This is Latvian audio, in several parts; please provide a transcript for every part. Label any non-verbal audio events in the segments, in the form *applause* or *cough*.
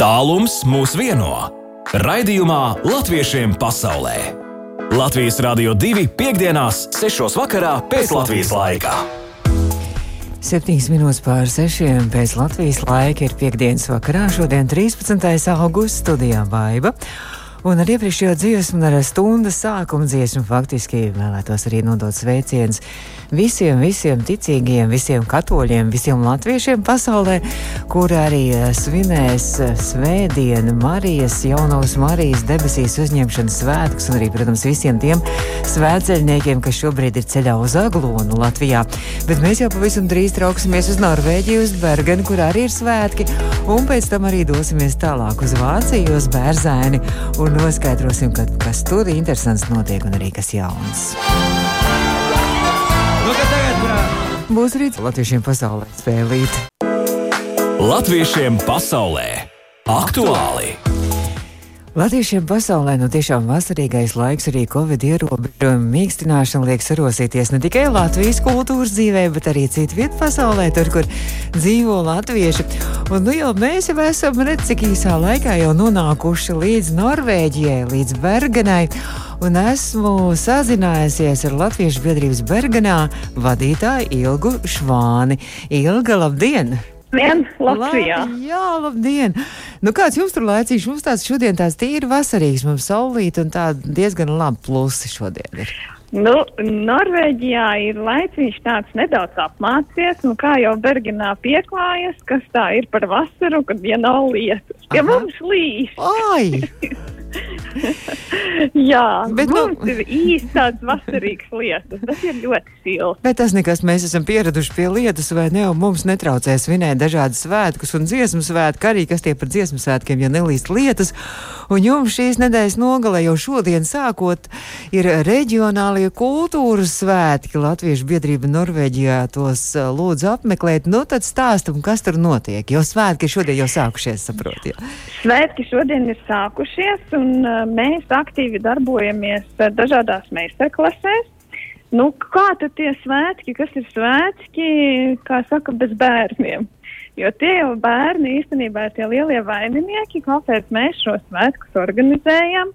Tālums mūs vieno. Raidījumā Latviešiem pasaulē. Latvijas Rādio 2.5.6. vakarā pēc Latvijas laika. 7 minūtes pār 6 pēc Latvijas laika ir piekdienas vakarā, šodien 13. augusts studijā Baiva. Un ar iepriekšējo dziesmu, ar stundas sākuma dziesmu faktiski vēlētos arī nodot sveicienus visiem, visiem ticīgiem, visiem katoļiem, visiem latviešiem pasaulē, kur arī svinēs svētdienu Marijas, jaunās Marijas debesīs uzņemšanas svētkus, un arī, protams, visiem tiem svētceļniekiem, kas šobrīd ir ceļā uz Aglonu Latvijā. Bet mēs jau pavisam drīz trauksimies uz Norvēģiju, uz Bergenu, kur arī ir svētki, un pēc tam arī dosimies tālāk uz Vāciju, uz Bērzēni. Un un noskaidrosim, ka, kas tur ir interesants notiek un arī kas jauns. Nu, tagad, Būs arī Latviešiem pasaulē spēlīt. Latviešiem pasaulē aktuāli! Latviešiem pasaulē nu tiešām vasarīgais laiks arī Covid ierobežojumu mīkstināšana liek sarosīties ne tikai Latvijas kultūras dzīvē, bet arī citu vietu pasaulē, tur, kur dzīvo latvieši. Un nu jau mēs jau esam redz, cik īsā laikā jau nonākuši līdz Norvēģijai, līdz Bergenai. Un esmu sazinājusies ar Latviešu biedrības Bergenā vadītāju Ilgu Švāni. Ilga, labdien! Labdien, Latvijā! Labi, jā, labdien! Nu, kāds jums tur laicīgs? Mums tāds šodien tās tīri vasarīgs, mums saulīt un tā diezgan labi plusi šodien ir. Nu, Norvēģijā ir laiciņš tāds nedaudz apmācies, un kā jau Bergenā pieklājas, kas tā ir par vasaru, kad ja nav lietas. Pie mums līs! Ai! *laughs* Jā, bet nu- ir īsti tāds vasarīgs lietas. Tas ir ļoti silts. Bet tas nekas, mēs esam pieraduši pie lietas, vai ne? Mums netraucē svinēt dažādas svētkus un dziesmu svētku, arī kas tie par dziesmu svētkiem, ja nelīst lietas. Un jums šīs nedēļas nogalē jau šodien sākot ir reģionālie kultūras svētki. Latviešu biedrība Norvēģijā tos lūdzu apmeklēt. Nu, tad stāstam, kas tur notiek. Jo svētki šodien jau sākušies, saprotiet. Svētki šodien ir sākušies un uh, mēs aktīvi darbojamies uh, dažādās meistarklasēs. Nu, kā tad tie svētki, kas ir svētki, kā saka, bez bērniem? Jo tie jau bērni īstenībā ir tie lielie vaininieki, kāpēc mēs šos svētkus organizējam.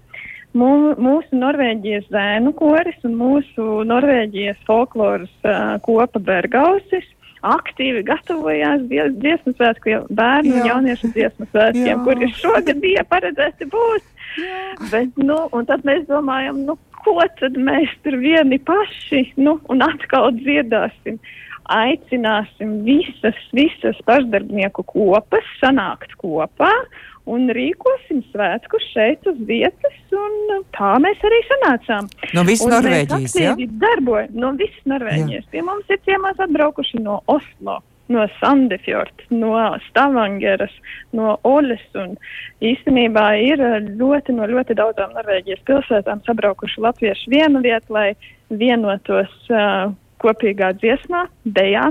Mūsu Norvēģijas zēnu koris un mūsu Norvēģijas folkloras uh, kopa Bergausis aktīvi gatavojās dziesmu svētku bērnu un jauniešu dziesmu svētkiem, kuri šogad bija paredzēti būt. Bet, nu, un tad mēs domājam, nu, ko tad mēs tur vieni paši, nu, un atkal dziedāsim. Aicināsim visas, visas pašdarbnieku kopas sanākt kopā un rīkosim svētkus šeit uz vietas, un tā mēs arī sanācām. No visas Norvēģijas, jā? Ja? Darboja, no visas Norvēģijas. Pie mums ir ciemās atbraukuši no Oslo no Sandefjordas, no Stavangeras, no Oļas. Īstenībā ir ļoti no ļoti daudzām Norvēģijas pilsētām sabraukuši latvieši vienu vietu, lai vienotos uh, kopīgā dziesmā, dejā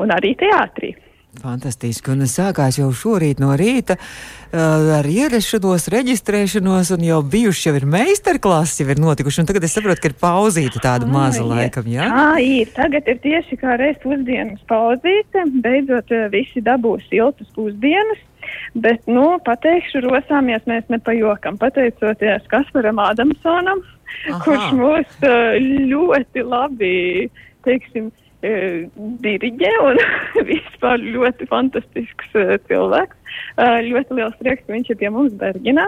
un arī teātrī. Fantastiski. Un sākās jau šorīt no rīta uh, ar ierašanos, reģistrēšanos, un jau bijuši jau ir meistarklases, jau ir notikuši. Un tagad es saprotu, ka ir pauzīta tāda tā, maza ir. laikam. Ja? Tā ir. Tagad ir tieši kā reiz pusdienas pauzīte. Beidzot, visi dabūs siltas pusdienas. Bet, nu, pateikšu, rosāmies mēs nepajokam. Pateicoties Kasparam Adamsonam, Aha. kurš mūs ļoti labi, teiksim, E, diriģē un *laughs* vispār ļoti fantastisks uh, cilvēks. Uh, ļoti liels prieks, ka viņš ir pie mums Berģinā.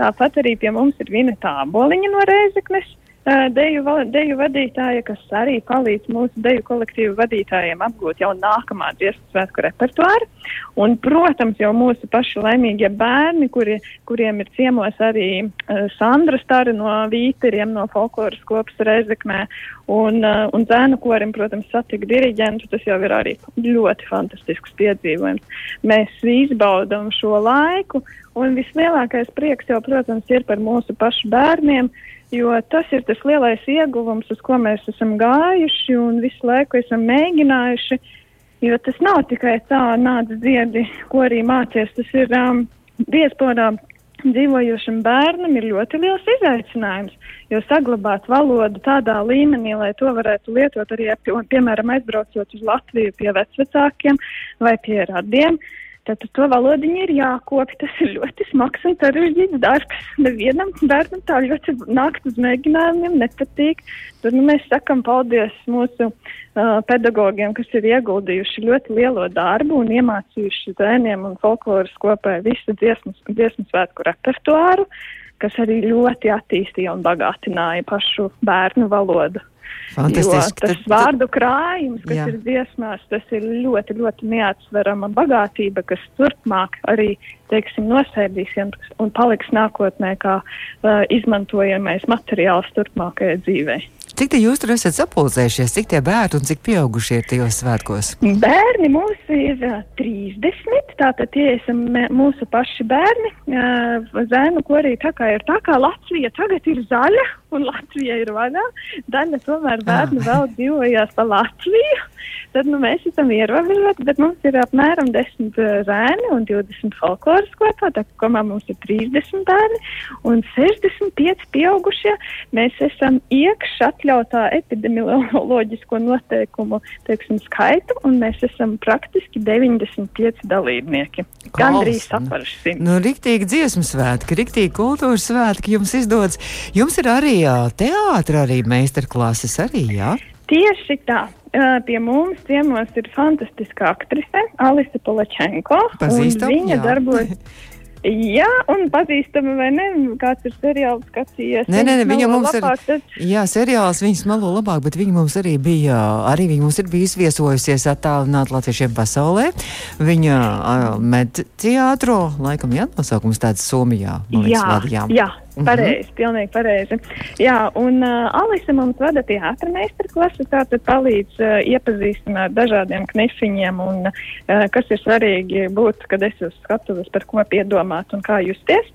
Tāpat arī pie mums ir Vina Tāboliņa no Rēzeknes. Uh, deju, deju vadītāja, kas arī palīdz mūsu deju kolektīvu vadītājiem apgūt jau nākamā dziesmu svētku repertuāru. Un, protams, jau mūsu pašu laimīgie bērni, kuri, kuriem ir ciemos arī uh, Sandra Stara no Vīteriem, no folkloras kopas Reizeknē, un, uh, un zēnu korim, protams, satika diriģentu, tas jau ir arī ļoti fantastisks piedzīvojums. Mēs izbaudam šo laiku, un vislielākais prieks jau, protams, ir par mūsu pašu bērniem, jo tas ir tas lielais ieguvums, uz ko mēs esam gājuši un visu laiku esam mēģinājuši. Jo tas nav tikai tā nāca dziedi, ko arī mācies. Tas ir um, diasporā dzīvojošam bērnam ir ļoti liels izaicinājums, jo saglabāt valodu tādā līmenī, lai to varētu lietot arī, piemēram, aizbraucot uz Latviju pie vecvecākiem vai pie radiem, Tātad to valodiņu ir jākopja. Tas ir ļoti smags un sarežģīts darbs. Nevienam bērnam tā ļoti nākt uz mēģinājumiem nepatīk. Tur nu, mēs sakam paldies mūsu uh, pedagogiem, kas ir ieguldījuši ļoti lielo darbu un iemācījuši zēniem un folkloras kopē visu dziesmu, dziesmu svētku repertuāru, kas arī ļoti attīstīja un bagātināja pašu bērnu valodu. Fantastiski. Tas vārdu krājums, kas Jā. ir dziesmās, tas ir ļoti, ļoti neatsverama bagātība, kas turpmāk arī, teiksim, nosēdīsies un paliks nākotnē kā uh, izmantojamais materiāls turpmākajai dzīvei. Cik te jūs tur esat sapulcējušies, cik tie bērni un cik pieaugušie ir tajos svētkos? Bērni mums ir uh, 30, tātad tie esam mūsu paši bērni. Zēnu korī tā kā ir tā kā Latvija tagad ir zaļa un Latvija ir vaļā. Daļa tomēr Ah. vēl dzīvojās pa Latviju. Tad nu, mēs esam ierobežoti, bet mums ir apmēram 10 uh, zēni un 20 folkloras kopā. Tā kā komā mums ir 30 bērni un 65 pieaugušie. Mēs esam iekš atļautā epidemioloģisko noteikumu teiksim, skaitu, un mēs esam praktiski 95 dalībnieki. Gandrīz Klausam. saprašsim. Nu, riktīgi dziesmu svētki, riktīgi kultūras svētki jums izdodas. Jums ir arī teātra, arī meistarklases arī, jā? Tieši tā. Pie mums ciemos ir fantastiska aktrise Alise Polačenko. un Pazīstam, Viņa darbojas. *laughs* Jā, un pazīstama vai ne? Kāds ir seriāls skatījies? Nē, nē, nē, viņa mums ir. labāk, tad- Jā, seriāls viņas malo labāk, bet viņa mums arī bija, arī viņa mums ir bijusi viesojusies attālināt latviešiem pasaulē. Viņa uh, med teātro, laikam, jā, nosaukums tāds Somijā. liekas, Jā, vadījām. jā, Mhm. Pareizi, pilnīgi pareizi. Jā, un uh, Alise mums vada teātra meistarklasi, tātad palīdz uh, iepazīstināt dažādiem knifiņiem un uh, kas ir svarīgi būt, kad es uz skatuves par ko piedomāt un kā justies.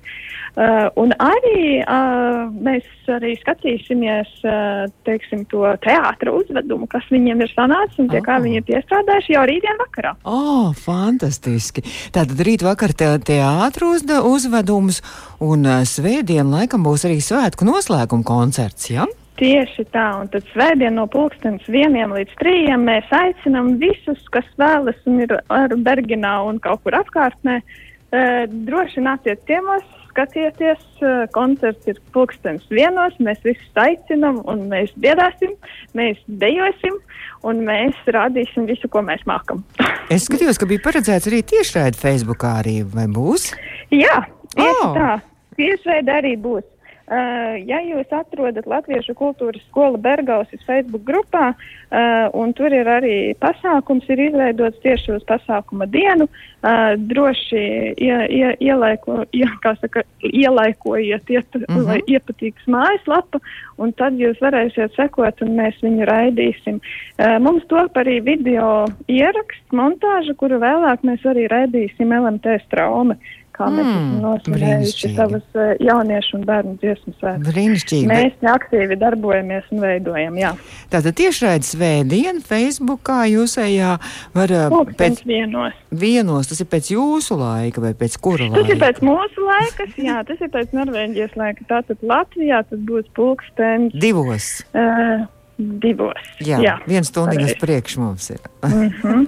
Uh, un arī uh, mēs arī skatīsimies, uh, teiksim, to teātra uzvedumu, kas viņiem ir sanācis un pie kā Oh. viņi ir piestrādājuši jau rītdien vakarā. O, oh, fantastiski. Tātad rīt vakar te, teātru uzda, uzvedums, un uh, svētdien laikam būs arī svētku noslēguma koncerts, jā? Tieši tā, un tad svētdien no pulkstenes vieniem līdz trījiem mēs aicinām visus, kas vēlas un ir ar Berginā un kaut kur apkārtnē, uh, droši nāciet ciemos, skatieties, uh, koncerts ir pulkstenes vienos, mēs visus aicinām un mēs dziedāsim, mēs dejosim un mēs rādīsim visu, ko mēs mākam. *laughs* Es skatījos, ka bija paredzēts arī tiešraidi Facebookā arī, vai būs? Jā, tieši oh. tā. Tiešraidi arī būs. Uh, ja jūs atrodat Latviešu kultūras skola Bergausis Facebook grupā, uh, un tur ir arī pasākums, ir izveidots tieši uz pasākuma dienu, uh, droši ie, ie, ielaiko, ie, saka, ielaikojiet, iet, uh Mhm. -huh. lai iepatīks mājaslapa, un tad jūs varēsiet sekot, un mēs viņu raidīsim. Uh, mums top arī video ieraksts, montāža, kuru vēlāk mēs arī raidīsim LMT straumi kā mēs Mm, esam nosvinējuši savas uh, jauniešu un bērnu dziesmu svētkus. Brīnišķīgi. Mēs aktīvi darbojamies un veidojam, jā. Tātad tiešraidi svētdien Facebookā jūsējā var uh, Pēc pēc vienos. vienos, tas ir pēc jūsu laika vai pēc kura Tas ir laika? pēc mūsu laikas, jā, tas ir pēc Norvēģijas laika. Tātad Latvijā tas būs pulkstens Divos. uh, divos. Jā, jā viens pareizi. priekš mums ir. Mhm.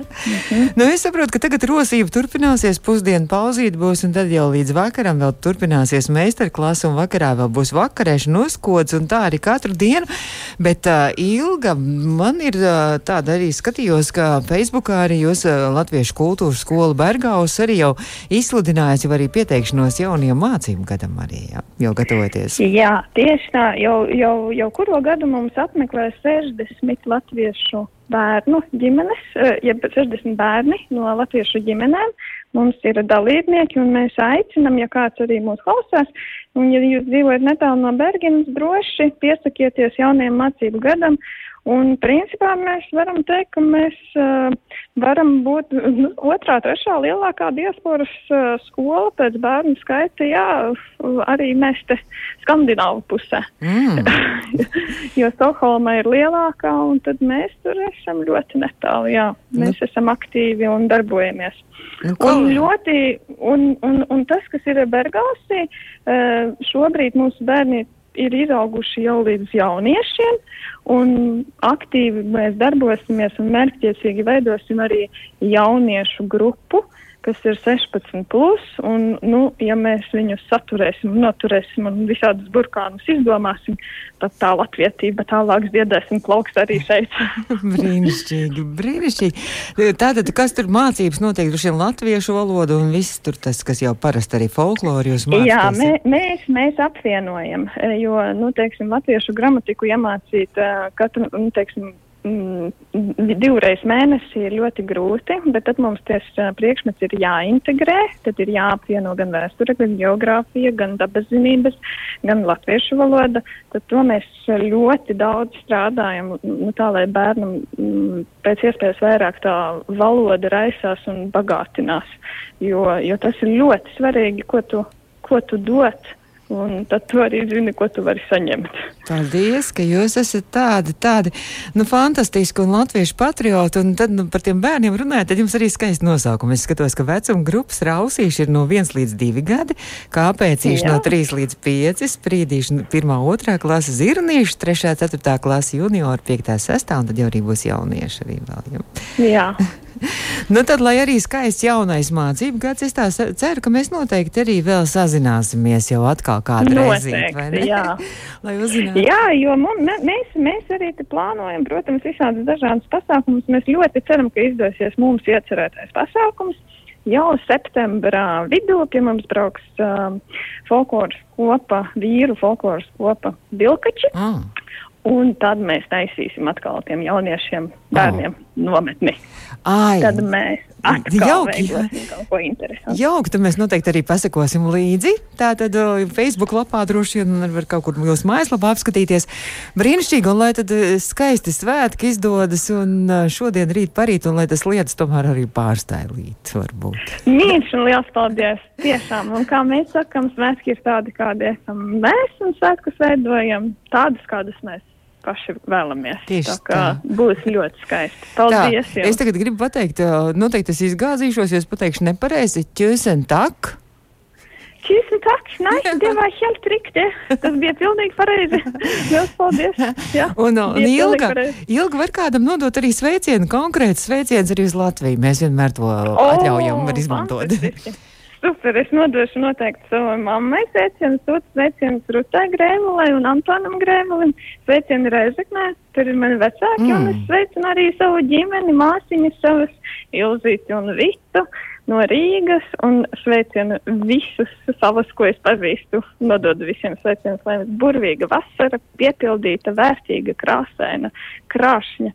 nu, es saprotu, ka tagad rosība turpināsies, pusdienu pauzīt būs, un tad jau līdz vakaram vēl turpināsies meistarklasa, un vakarā vēl būs vakarēšana uzkods, un tā arī katru dienu. Bet uh, ilga, man ir uh, tāda arī skatījos, ka Facebookā arī jūs uh, Latviešu kultūras skola Bergaus arī jau izsludinājāt jau arī pieteikšanos jaunajam mācību gadam arī, jā, jau gatavoties. Jā, tieši tā. Jau, jau, jau kuro gadu mums apmeklē 60 latviešu bērnu ģimenes, eh, jeb 60 bērni no latviešu ģimenēm. Mums ir dalībnieki, un mēs aicinām, ja kāds arī mūs klausās, un ja jūs dzīvojat netālu no Bergenas, droši piesakieties jaunajam mācību gadam. Un, principā, mēs varam teikt, ka mēs uh, varam būt nu, otrā, trešā lielākā diasporas uh, skola pēc bērnu skaita, jā, arī mēs te Skandināvu pusē. Mm. *laughs* jo Stokholma ir lielākā, un tad mēs tur esam ļoti netālu, jā. Mēs nu. esam aktīvi un darbojamies. Nu, kā- Un ļoti, un, un, un tas, kas ir Bergausī, uh, šobrīd mūsu bērni ir izauguši jau līdz jauniešiem, un aktīvi mēs darbosimies un mērķtiecīgi veidosim arī jauniešu grupu, kas ir 16, plus, un, nu, ja mēs viņus saturēsim, noturēsim un visādus burkānus izdomāsim, tad tā latvietība tālāk dziedēsim plaukst arī šeit. *laughs* *laughs* brīnišķīgi, brīnišķīgi. Tātad, kas tur mācības notiek, droši vien latviešu valodu un viss tur tas, kas jau parasti arī folklori jūs mācāties? Jā, mē, mēs, mēs apvienojam, jo, nu, teiksim, latviešu gramatiku iemācīt katru, nu, teiksim, divreiz mēnesī ir ļoti grūti, bet tad mums tas priekšmets ir jāintegrē. Tad ir jāapvieno gan vēsture, gan geogrāfija, gan dabaszinības, gan latviešu valoda. Tad to mēs ļoti daudz strādājam, nu, tā lai bērnam mm, pēc iespējas vairāk tā valoda raisās un bagātinās. Jo, jo tas ir ļoti svarīgi, ko tu, ko tu dod Un tad tu arī zini, ko tu vari saņemt. Paldies, ka jūs esat tādi, tādi nu, fantastiski un latviešu patrioti. Un tad nu, par tiem bērniem runājot, tad jums arī skaisti nosaukumi. Es skatos, ka vecuma grupas rausīši ir no 1 līdz 2 gadi, kāpēcīši no 3 līdz 5, sprīdīši 1, 2 klasa zirnīši, 3, 4 klasa juniori, 5, 6 un tad jau arī būs jaunieši arī vēl. Ja. Jā. *laughs* nu, tad, lai arī skaists jaunais mācību gads, es tā ceru, ka mēs noteikti arī vēl sazināsimies jau atkal. Jā. *laughs* lai uzzinātu. Jā, jo mums, mēs, mēs arī plānojam, protams, visādus dažādus pasākumus. Mēs ļoti ceram, ka izdosies mums iecerētais pasākums. Jau septembrā vidū pie mums brauks uh, folkloras kopa, vīru folkloras kopa Bilkači. Mm. Un tad mēs taisīsim atkal tiem jauniešiem, bērniem oh. nometni. Ai. Tad mēs jauki. Jauki, tad mēs noteikti arī pasekosim līdzi. Tātad uh, Facebook lapā droši vien var kaut kur jūsu mājaslapā apskatīties. Brīnišķīgi, un lai tad skaisti svētki izdodas, un šodien rīt parīt, un lai tas lietas tomēr arī pārstājlīt, varbūt. Mīļš un liels paldies! Tiešām, un kā mēs sakam, svētki ir tādi, kādi esam mēs, un svētkus veidojam tādus, kādus mēs paši vēlamies. Tieši tā. tā. Būs ļoti skaisti. Paldies! Tā, es tagad gribu pateikt, noteikti es izgāzīšos, ja es pateikšu nepareizi, ķēsen tak. Tusen takk! Nei, det var helt riktig. Tas bija pilnīgi pareizi. *laughs* Lielas paldies! Jā, un, un Ilga, Ilga var kādam nodot arī sveicienu, konkrēts sveiciens arī uz Latviju. Mēs vienmēr to oh, atļaujam, var izmantot. Super, es nodošu noteikti savai mammai sveicienu, sūtu sveicienus Rutai Grēmulai un Antonam Grēmulim, sveicienu Reizeknē, tur ir mani vecāki, mm. un es sveicinu arī savu ģimeni, māsiņas savas, Ilzīti un Vitu no Rīgas, un sveicienu visus savus, ko es pazīstu, nododu visiem sveicienus, lai jums burvīga vasara, piepildīta, vērtīga, krāsaina, krāšņa,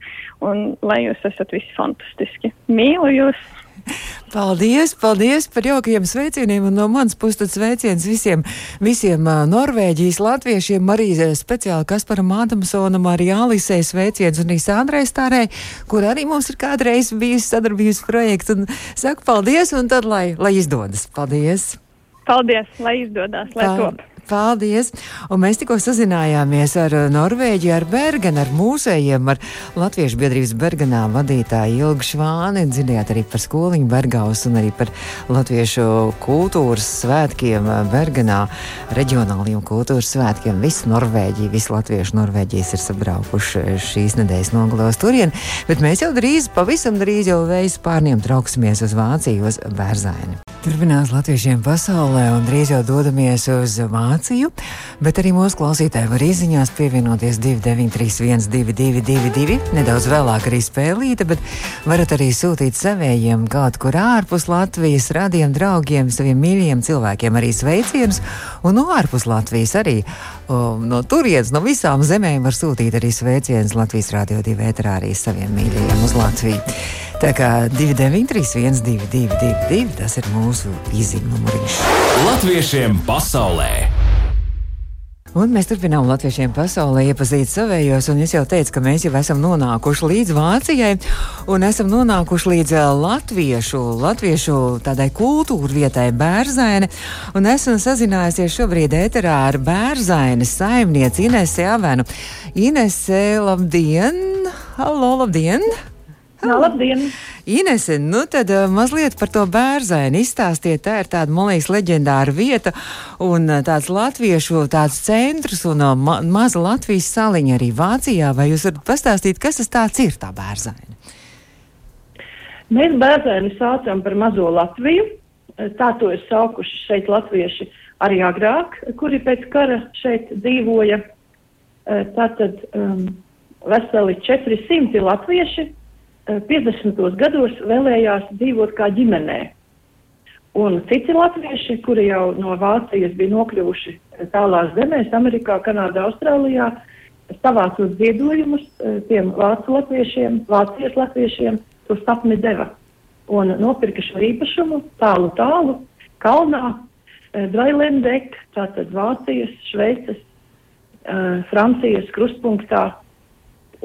un lai jūs esat visi fantastiski. Mīlu jūs! *laughs* Paldies, paldies par jaukajiem sveicieniem. Un no manas puses sveiciens visiem, visiem Norvēģijas latviešiem, arī speciāli Kasparam Ādamsonam, arī Alisei sveiciens un arī Sandrai Stārē, kur arī mums ir kādreiz bijis sadarbības projekts. Un saku paldies, un tad lai, lai izdodas. Paldies! Paldies, lai izdodas, lai top! Paldies! Un mēs tikko sazinājāmies ar uh, Norvēģiju, ar Bergenu, ar mūsējiem, ar Latviešu biedrības Bergenā vadītāju Ilgu Švāni. Dzirdējāt arī par skoliņu Bergaus un arī par Latviešu kultūras svētkiem uh, Bergenā, reģionāliem kultūras svētkiem. Visi Norvēģija, visi Latviešu Norvēģijas ir sabraukuši šīs nedēļas nogalos turien, bet mēs jau drīz, pavisam drīz jau vējas pārniem trauksimies uz Vāciju, uz Bērzaini. Turpinās latviešiem pasaulē un drīz jau dodamies uz Vāciju, bet arī mūsu klausītāji var izziņās pievienoties 2931, 222, nedaudz vēlāk arī spēlīta, bet varat arī sūtīt savējiem kaut kur ārpus Latvijas, radiem draugiem, saviem mīļiem cilvēkiem arī sveicienus, un no ārpus Latvijas arī um, no turienes, no visām zemēm var sūtīt arī sveicienus Latvijas Rādio 2 vētrā arī saviem mīļajiem uz Latviju. Tā kā 293, 1222, tas ir mūsu īziņu numuriņš. Latviešiem pasaulē! Un mēs turpinām latviešiem pasaulē iepazīt savējos, un es jau teicu, ka mēs jau esam nonākuši līdz Vācijai, un esam nonākuši līdz latviešu, latviešu tādai kultūra vietai Bērzaine, un esmu sazinājusies šobrīd ēterā ar Bērzainas saimnieci Inese Avenu. Inese, labdien! Halo, labdien! Jā, labdien! Inese, nu tad uh, mazliet par to bērzaini izstāstiet. Tā ir tāda, man liekas, leģendāra vieta un uh, tāds latviešu tāds centrs un uh, ma maza Latvijas saliņa arī Vācijā. Vai jūs varat pastāstīt, kas tas tāds ir, tā bērzaini? Mēs bērnu saucam par mazo Latviju. Tā to ir saukuši šeit latvieši arī agrāk, kuri pēc kara šeit dzīvoja. Tātad um, veseli 400 latvieši 50. gados vēlējās dzīvot kā ģimenē. Un citi latvieši, kuri jau no Vācijas bija nokļuvuši tālās zemēs, Amerikā, Kanādā, Austrālijā, savācot ziedojumus tiem vācu latviešiem, Vācijas latviešiem, to sapni deva. Un nopirka šo īpašumu tālu, tālu, kalnā, eh, Drailendek, tātad Vācijas, Šveices, Francijas krustpunktā.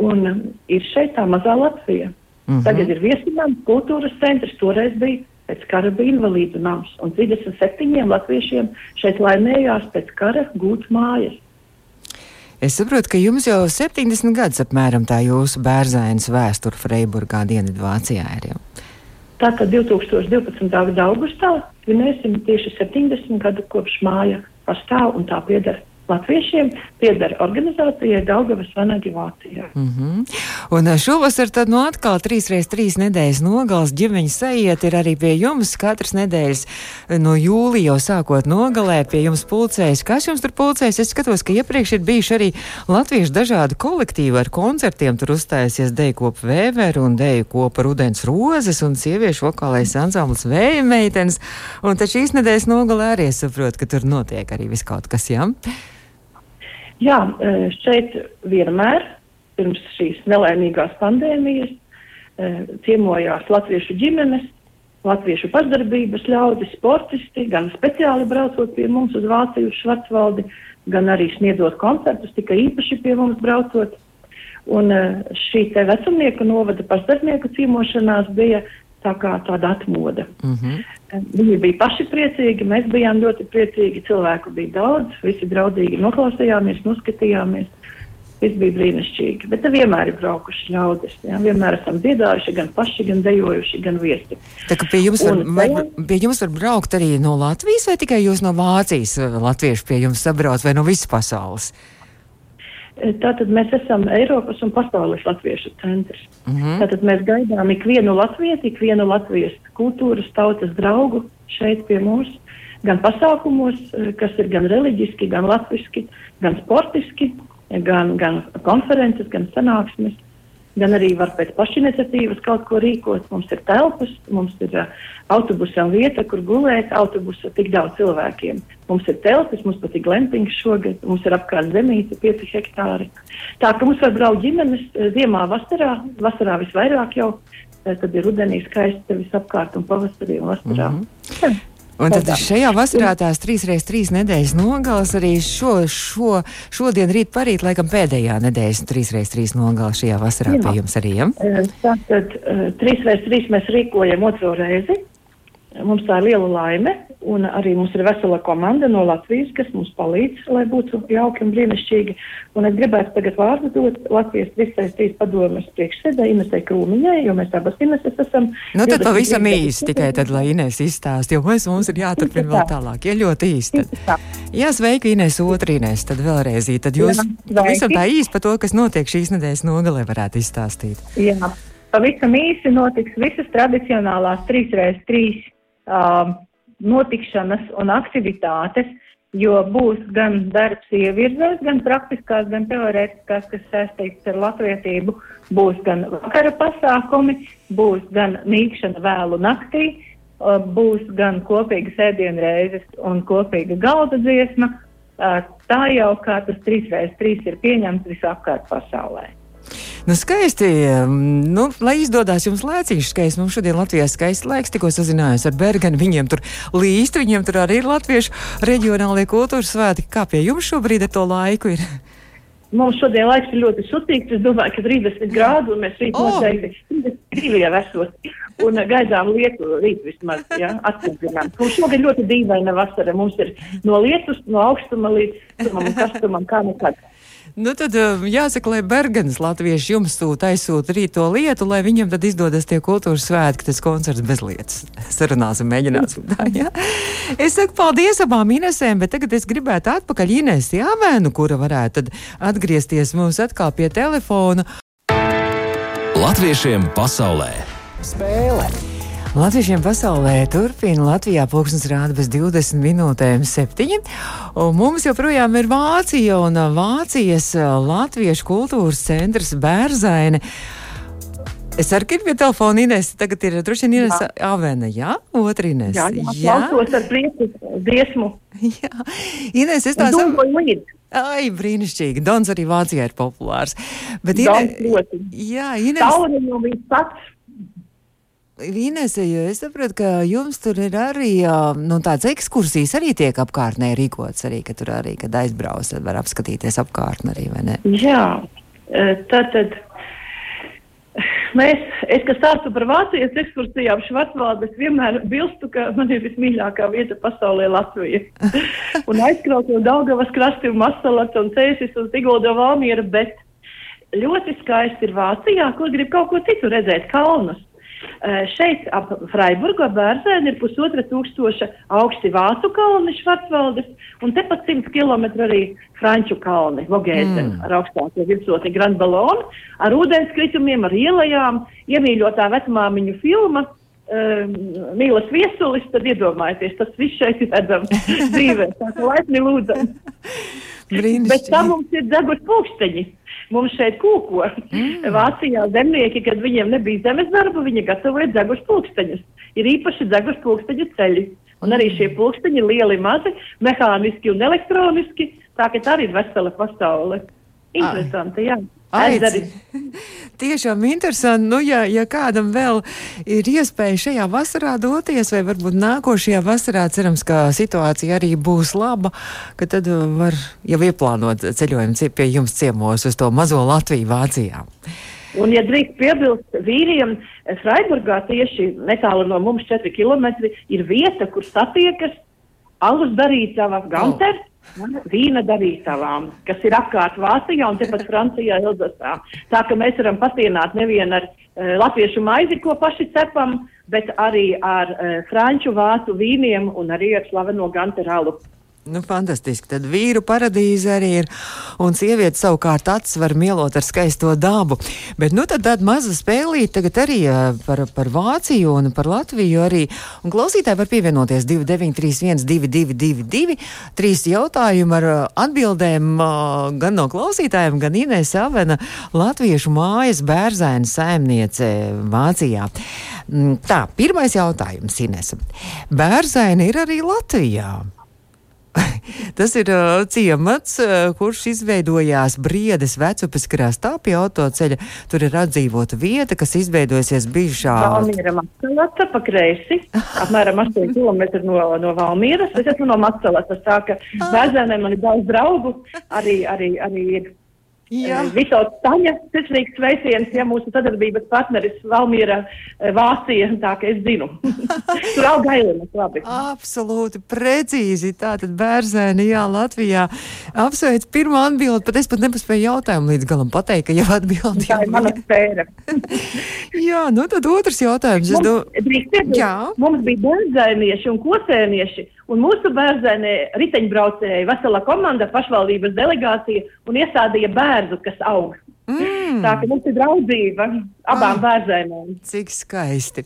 Un ir šeit tā mazā Latvija. Mm -hmm. Tagad ir viesinājums, kultūras centrs, toreiz bija pēc kara bija invalīdu nams. Un 37 latviešiem šeit laimējās pēc kara gūt mājas. Es saprotu, ka jums jau 70 gadus apmēram tā jūsu bērzainas vēsture Freiburgā, Dienvidvācijā ir jau. Tātad 2012. gada augustā svinēsim tieši 70 gadu kopš māja pastāv un tā pieder latviešiem pieder organizācijai Daugavas Vanagi Vācijā. Mm -hmm. Un eh, šovasar tad no atkal trīs reiz trīs nedēļas nogals ģimeņa sajiet ir arī pie jums katras nedēļas eh, no jūlija jau sākot nogalē pie jums pulcējas. Kas jums tur pulcējas? Es skatos, ka iepriekš ir bijuši arī latviešu dažādi kolektīvi ar koncertiem. Tur uzstājusies deju kopa vēveru un deju kopa rudens rozes un sieviešu vokālais ansamblis vēja meitenes. Un tad šīs nedēļas nogalē arī es saprotu, ka tur notiek arī viskaut kas, jā? Ja? Jā, e, šeit vienmēr pirms šīs nelaimīgās pandēmijas e, ciemojās latviešu ģimenes, latviešu pašdarbības ļaudis, sportisti, gan speciāli braucot pie mums uz Vāciju, uz Švarcvaldi, gan arī sniedzot koncertus, tikai īpaši pie mums braucot. Un e, šī te vecumnieku novada pašdarbnieku ciemošanās bija tā kā tāda atmoda. Mm -hmm. Viņi bija paši priecīgi, mēs bijām ļoti priecīgi, cilvēku bija daudz, visi draudīgi noklausījāmies, noskatījāmies. Viss bija brīnišķīgi, bet vienmēr ir braukuši ļaudis. Jā. Vienmēr esam dziedājuši, gan paši, gan dejojuši, gan viesi. Tā kā pie jums, var, un, vai, pie jums var braukt arī no Latvijas, vai tikai jūs no Vācijas latvieši pie jums sabrauc, vai no visas pasaules? Uh, Tātad mēs esam Eiropas un pasaules latviešu centrs. Mm -hmm. Tātad mēs gaidām ikvienu latvieti, ikvienu latviešu kultūras tautas draugu šeit pie mums, gan pasākumos, eh, kas ir gan reliģiski, gan latviski, gan sportiski, gan, gan konferences, gan sanāksmes gan arī var pēc pašiniciatīvas kaut ko rīkot. Mums ir telpas, mums ir uh, autobusam vieta, kur gulēt, autobusa tik daudz cilvēkiem. Mums ir telpas, mums pat ir glempings šogad, mums ir apkārt zemīte, 5 hektāri. Tā ka mums var braukt ģimenes ziemā, vasarā, vasarā visvairāk jau, tad ir rudenī skaisti visapkārt un pavasarī un vasarā. Mm -hmm. Un tad šajā vasarā tās trīs reizes trīs nedēļas nogalas arī šo, šo, šodien, rīt, parīt, laikam pēdējā nedēļas trīs reizes trīs nogala šajā vasarā Jā. pie jums arī. Ja? Tātad trīs reizes trīs mēs rīkojam otro reizi. Mums tā ir liela laime, un arī mums ir vesela komanda no Latvijas, kas mums palīdz, lai būtu jauki un brīnišķīgi. Un es gribētu tagad vārdu dot Latvijas 363 padomas priekšsēdē Inesai Krūmiņai, jo mēs abas Ineses esam. Nu tad pavisam īsti tikai tad, lai Ines izstāst, jo mēs mums ir jāturpina vēl tālāk. Ja ļoti īsti. Jā, sveiki Ines, otru Ines, tad vēlreiz, tad jūs Jā, visam tā īsti par to, kas notiek šīs nedēļas nogalē varētu izstāstīt. Jā. Pavisam īsi notiks visas tradicionālās 3x3 uh, notikšanas un aktivitātes, jo būs gan darbs ievirzēs, gan praktiskās, gan teorētiskās, kas saistīts ar latvietību, būs gan vakara pasākumi, būs gan mīkšana vēlu naktī, būs gan kopīgas ēdienreizes un kopīga galda dziesma. Tā jau kā tas 3x3 ir pieņemts visapkārt pasaulē. Nu, skaisti. Nu, lai izdodas jums laiciņš skaisti. Mums šodien Latvijā skaists laiks. Tikko sazinājos ar Berganu. Viņiem tur līst, viņiem tur arī ir latviešu reģionālie kultūras svētki. Kā pie jums šobrīd ar to laiku ir? Mums šodien laiks ir ļoti sutīgs. Es domāju, ka 30 grādu mēs rīt oh. noteikti 32 jau esot. Un gaidām lietu rīt vismaz, ja, atspūgļinām. Mums šogad ļoti dīvaina vasara. Mums ir no lietus, no augstuma līdz tumam un kastumam kā nekad. Nu, tad um, jāsaka, lai Bergens latvieši jums sūta aizsūta rīt to lietu, lai viņam tad izdodas tie kultūras svētki, tas koncerts bez lietas. *laughs* Sarunāsim, mēģināsim *laughs* tā, jā. Es saku paldies abām Inesēm, bet tagad es gribētu atpakaļ Inesi Jāvēnu, kura varētu tad atgriezties mums atkal pie telefona. Latviešiem pasaulē! Spēle! Latviešiem pasaulē turpina Latvijā pulksnes rāda bez 20 minūtēm septiņi, un mums joprojām ir Vācija un Vācijas Latviešu kultūras centrs Bērzaine. Es arī gribu pie telefona Inês. Tagad ir droši vien Inês Avena, jā? Otra Inês. Jā, jā, jā. klausos ar prieku dziesmu. Jā. Inês, es tā domāju līdzi. Ai, brīnišķīgi. Dons arī Vācijā ir populārs. Bet Dons Ine... ļoti. Jā, Inês. Tauriņu viņš pats. Inese, jo es saprotu, ka jums tur ir arī ā, nu, tādas ekskursijas, arī tiek apkārtnē rīkots, arī, ka tur arī, kad aizbrauc, var apskatīties apkārtni arī, vai ne? Jā, eh, tad, tad mēs, es, kas stāstu par Vācijas ekskursijām Švarcvaldu, es vienmēr bilstu, ka man ir vismīļākā vieta pasaulē Latvija. *laughs* un aizkraut no Daugavas krasti un Masalats un Cēsis un Sigulda Valmiera, bet ļoti skaisti ir Vācijā, kur grib kaut ko citu redzēt, kalnus. Uh, šeit ap Freiburgu bērzēni ir pusotra tūkstoša augsti Vācu kalni Švarcvaldes, un tepat 100 km arī Franču kalni, Vogēze, mm. ar augstāko virsotni Grand Ballon, ar ūdenskritumiem, ar ielajām, iemīļotā vecmāmiņu filma. Um, mīlas viesulis, tad iedomājieties, tas viss šeit ir redzams *laughs* dzīvē. Tā kā laipni lūdzam. Bet tam mums ir deguši pūksteņi. Mums šeit kūko. Mm. Vācijā zemnieki, kad viņiem nebija zemes darba, viņi gatavoja deguši pūksteņus. Ir īpaši deguši pūksteņu ceļi. Un arī šie pūksteņi lieli, mazi, mehāniski un elektroniski. Tā ka tā arī ir vesela pasaule. Interesanti, jā. Aici. *laughs* Tiešām interesanti. Nu, ja, ja kādam vēl ir iespēja šajā vasarā doties, vai varbūt nākošajā vasarā, cerams, ka situācija arī būs laba, ka tad var jau ieplānot ceļojumu pie jums ciemos uz to mazo Latviju Vācijā. Un, ja drīkst piebilst, vīriem Freiburgā tieši netālu no mums 4 km ir vieta, kur satiekas alus darītava Ganters. Oh. Vīna darītavām, kas ir apkārt Vācijā un tepat Francijā, Elzasā. Tā ka mēs varam pasienāt nevien ar uh, latviešu maizi, ko paši cepam, bet arī ar uh, franču vācu vīniem un arī ar slaveno ganteralu. Nu, fantastiski. Tad vīru paradīze arī ir. Un sieviete savukārt acis var mielot ar skaisto dabu. Bet nu tad tāda maza spēlīte tagad arī par, par Vāciju un par Latviju arī. Un klausītāji var pievienoties 2931 222 trīs jautājumu ar atbildēm gan no klausītājiem, gan Inês Avena Latviešu mājas bērzēna saimniece Vācijā. Mm, tā, pirmais jautājums, Inês. Bērzēna ir arī Latvijā. *laughs* Tas ir uh, ciemats, uh, kurš izveidojās Briedes vecupes krastā pie autoceļa. Tur ir atdzīvota vieta, kas izveidojusies bijušā. Valmiera Macelata pa kreisi, apmēram 8 *laughs* km no, no Valmieras. Es esmu no Macelatas, tā ka bērniem man ir daudz draugu, arī, arī, arī ir Visos Taņa, sirsnīgs sveiciens, ja mūsu sadarbības partneris Valmiera Vācija, tā ka es zinu. *laughs* Tur aug gailenes, labi. Absolūti, precīzi. Tātad bērzēni, jā, Latvijā. Apsveic pirmo atbildi, pat es pat nepaspēju jautājumu līdz galam pateikt, ka jau atbildi. Tā ir mana spēra. *laughs* jā, nu tad otrs jautājums. Mums, do... drīkst, jā. mums bija bērzēnieši un kosēnieši. Un mūsu bērnē riteņbraucēji, vesela komanda, pašvaldības delegācija un iestādīja bērnu, kas aug. Mm. Tā ka mums ir draudzība abām ah, bērniem. Cik skaisti.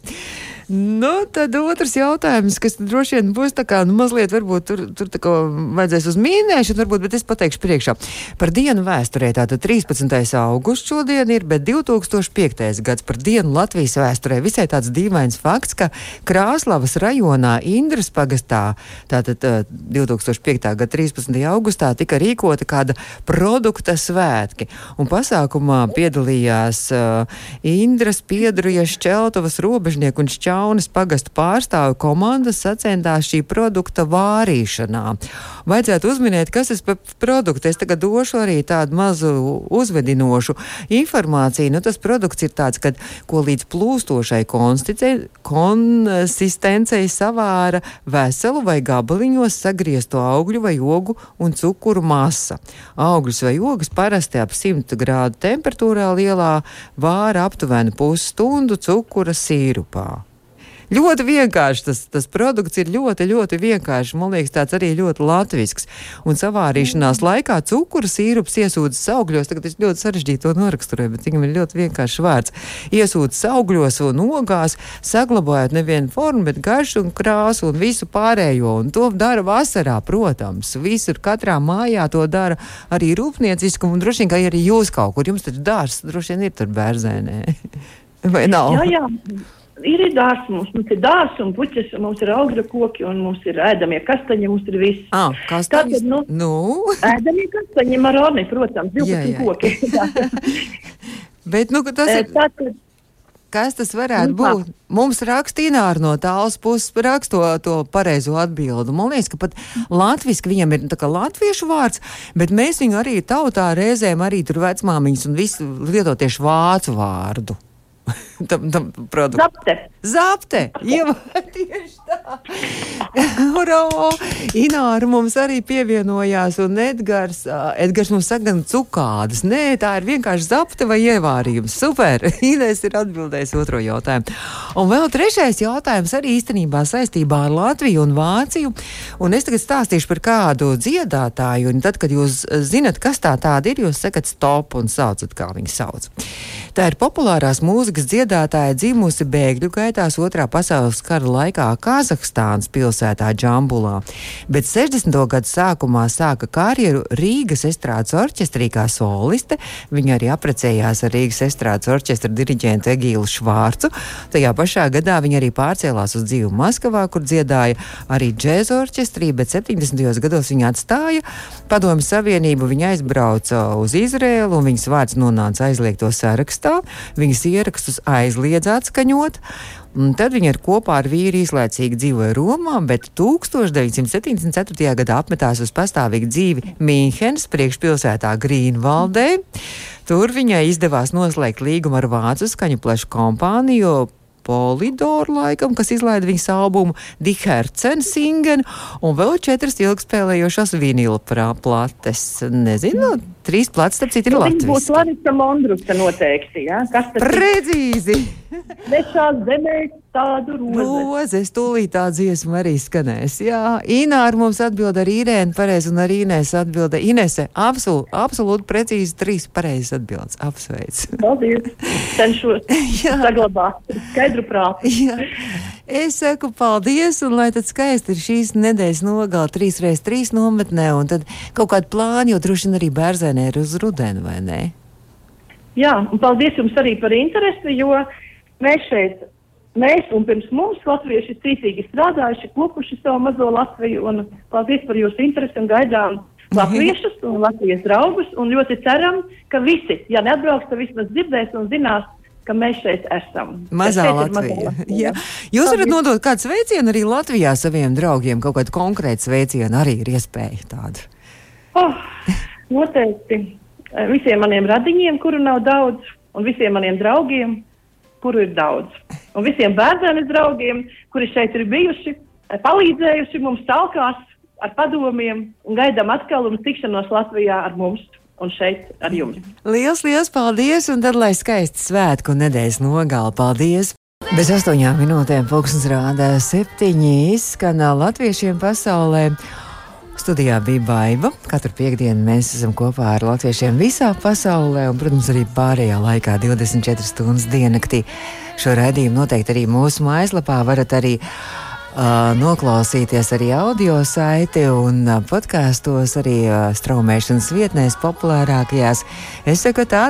Nu, tad otrs jautājums, kas droši vien būs tā kā nu, mazliet, varbūt tur, tur tā kā vajadzēs uz mīnēšanu, varbūt, bet es pateikšu priekšā. Par dienu vēsturē tātad 13. augusts šodien ir, bet 2005. gads par dienu Latvijas vēsturē visai tāds dīvains fakts, ka Krāslavas rajonā Indras pagastā tātad 2005. gada 13. augustā tika rīkota kāda produkta svētki. Un pasākumā piedalījās uh, Indras, Piedrujas, Čeltavas, Robežnieku un Šķā Jaunas pagastu pārstāvu komandas sacentās šī produkta vārīšanā. Vajadzētu uzminēt, kas tas par produktu. Es tagad došu arī tādu mazu uzvedinošu informāciju. Nu, tas produkts ir tāds, kad, ko līdz plūstošai konsistencei savāra veselu vai gabaliņos sagriezto augļu vai ogu un cukuru masa. Augļus vai ogas parasti ap 100 grādu temperatūrā lielā vāra aptuveni pusstundu cukura sīrupā. Ļoti vienkārši tas, tas produkts ir ļoti, ļoti vienkāršs. Man liekas, tāds arī ļoti latvisks. Un savārīšanās mm. laikā cukuru sīrups iesūdzas augļos. Tagad es ļoti sarežģīti to noraksturoju, bet viņam ir ļoti vienkāršs vārds. Iesūdzas augļos un ogās, saglabājot nevienu formu, bet garšu un krāsu un visu pārējo. Un to dara vasarā, protams. Visur katrā mājā to dara arī rūpnieciski. Un droši vien, ka arī jūs kaut kur, jums taču dārsts droši vien ir tur bērzēnē. *laughs* Vai nav? Jā, jā ir dārsts, mums, mums ir dārsts un puķis, mums ir augļu koki un mums ir ēdamie kastaņi, mums ir viss. Ah, kastaņi? Tātad, nu, nu? ēdamie kastaņi, maroni, protams, 12 jā, jā. koki. *laughs* Bet, nu, tas ir... Tātad, Kas tas varētu nu, būt? Mums rakstīnā ar no tāls puses raksto to pareizo atbildu. Man liekas, ka pat latviski viņam ir tā kā latviešu vārds, bet mēs viņu arī tautā reizēm arī tur vecmāmiņas un visu lieto tieši vācu vārdu. *laughs* tam, tam produktam. Zapte. Zapte. Jā, *laughs* tieši tā. *laughs* Uro! Ināra mums arī pievienojās, un Edgars, Edgars mums saka gan cukādas. Nē, tā ir vienkārši zapte vai ievārījums. Super! Inês ir atbildējis otro jautājumu. Un vēl trešais jautājums arī īstenībā saistībā ar Latviju un Vāciju. Un es tagad stāstīšu par kādu dziedātāju, un tad, kad jūs zinat, kas tā tāda ir, jūs sakat stop un saucat, kā viņi sauc. Tā ir populārās mūzikas dziedātāja dzimusi bēgļu gaitās otrā pasaules kara laikā Kazahstānas pilsētā Džambulā, bet 60. gadu sākumā sāka karjeru Rīgas estrādes orķestrī kā soliste. Viņa arī apprecējās ar Rīgas estrādes orķestra diriģentu Egīlu Švārcu. Tajā pašā gadā viņa arī pārcēlās uz dzīvu Maskavā, kur dziedāja arī džēza orķestrī, bet 70. gados viņa atstāja Padomju Savienību. Viņa aizbrauca uz Izrēlu un viņas vārds nonāca aizliegto sarakstā rakstā, viņas ierakstus aizliedz atskaņot. Un tad viņa ir kopā ar vīru īslaicīgi dzīvoja Romā, bet 1974. gadā apmetās uz pastāvīgu dzīvi Mīnhenes priekšpilsētā Grīnvaldē. Tur viņai izdevās noslēgt līgumu ar vācu skaņu plešu kompāniju Polidor, laikam, kas izlaida viņas albumu Dihercen Singen, un vēl četras ilgspēlējošās vinila plates. Nezinu, trīs plates, starp citu, ir Latvijas. Tas būs Larisa Mondruka noteikti, jā? Ja? Kas tas ir? Precīzi! Svešās zemēs tādu rozi. Rozes, tūlīt tā dziesma arī skanēs. Jā, Ināra mums atbild ar Irēnu pareizi un ar Inēs atbilda Inese. Absol, absolūti precīzi trīs pareizes atbildes. Apsveic. Paldies. Cenšos *laughs* saglabāt skaidru prātu. Jā. Es saku paldies, un lai tad skaisti ir šīs nedēļas nogala 3x3 nometnē, un tad kaut kādi plāni, jo droši vien arī bērzēnē ir uz rudeni, vai ne? Jā, un paldies jums arī par interesi, jo mēs šeit mēs un pirms mums latvieši ir cītīgi strādājuši, kopuši savu mazo Latviju un paldies par jūsu interesi un gaidām latviešus un Latvijas draugus un ļoti ceram, ka visi, ja neatbrauks, tad vismaz dzirdēs un zinās, ka mēs šeit esam. Mazā Latvija. Latvija. *laughs* Jūs varat nodot kādu sveicienu arī Latvijā saviem draugiem, kaut kādu konkrētu sveicienu arī ir iespēja tādu. Oh, noteikti. Visiem maniem radiņiem, kuru nav daudz, un visiem maniem draugiem, kuru ir daudz. Un visiem bērniem draugiem, kuri šeit ir bijuši, palīdzējuši mums talkās ar padomiem un gaidām atkal un tikšanos Latvijā ar mums. Un šeit ar jums. Lielas, liels paldies! Un tad, lai skaisti svētku nedēļas nogāla, paldies! Bez astoņām minūtēm pulkstenis rāda septiņi izskanā latviešiem pasaulē. Studijā bija Baiva. Katru piekdienu mēs esam kopā ar latviešiem visā pasaulē, un, protams, arī pārējā laikā, 24 stundas diennaktī. Šo raidījumu noteikti arī mūsu mājaslapā varat arī uh, noklausīties arī audio saiti un uh, podkāstos, arī uh, straumēšanas vietnēs populārākajās. Es saku tā,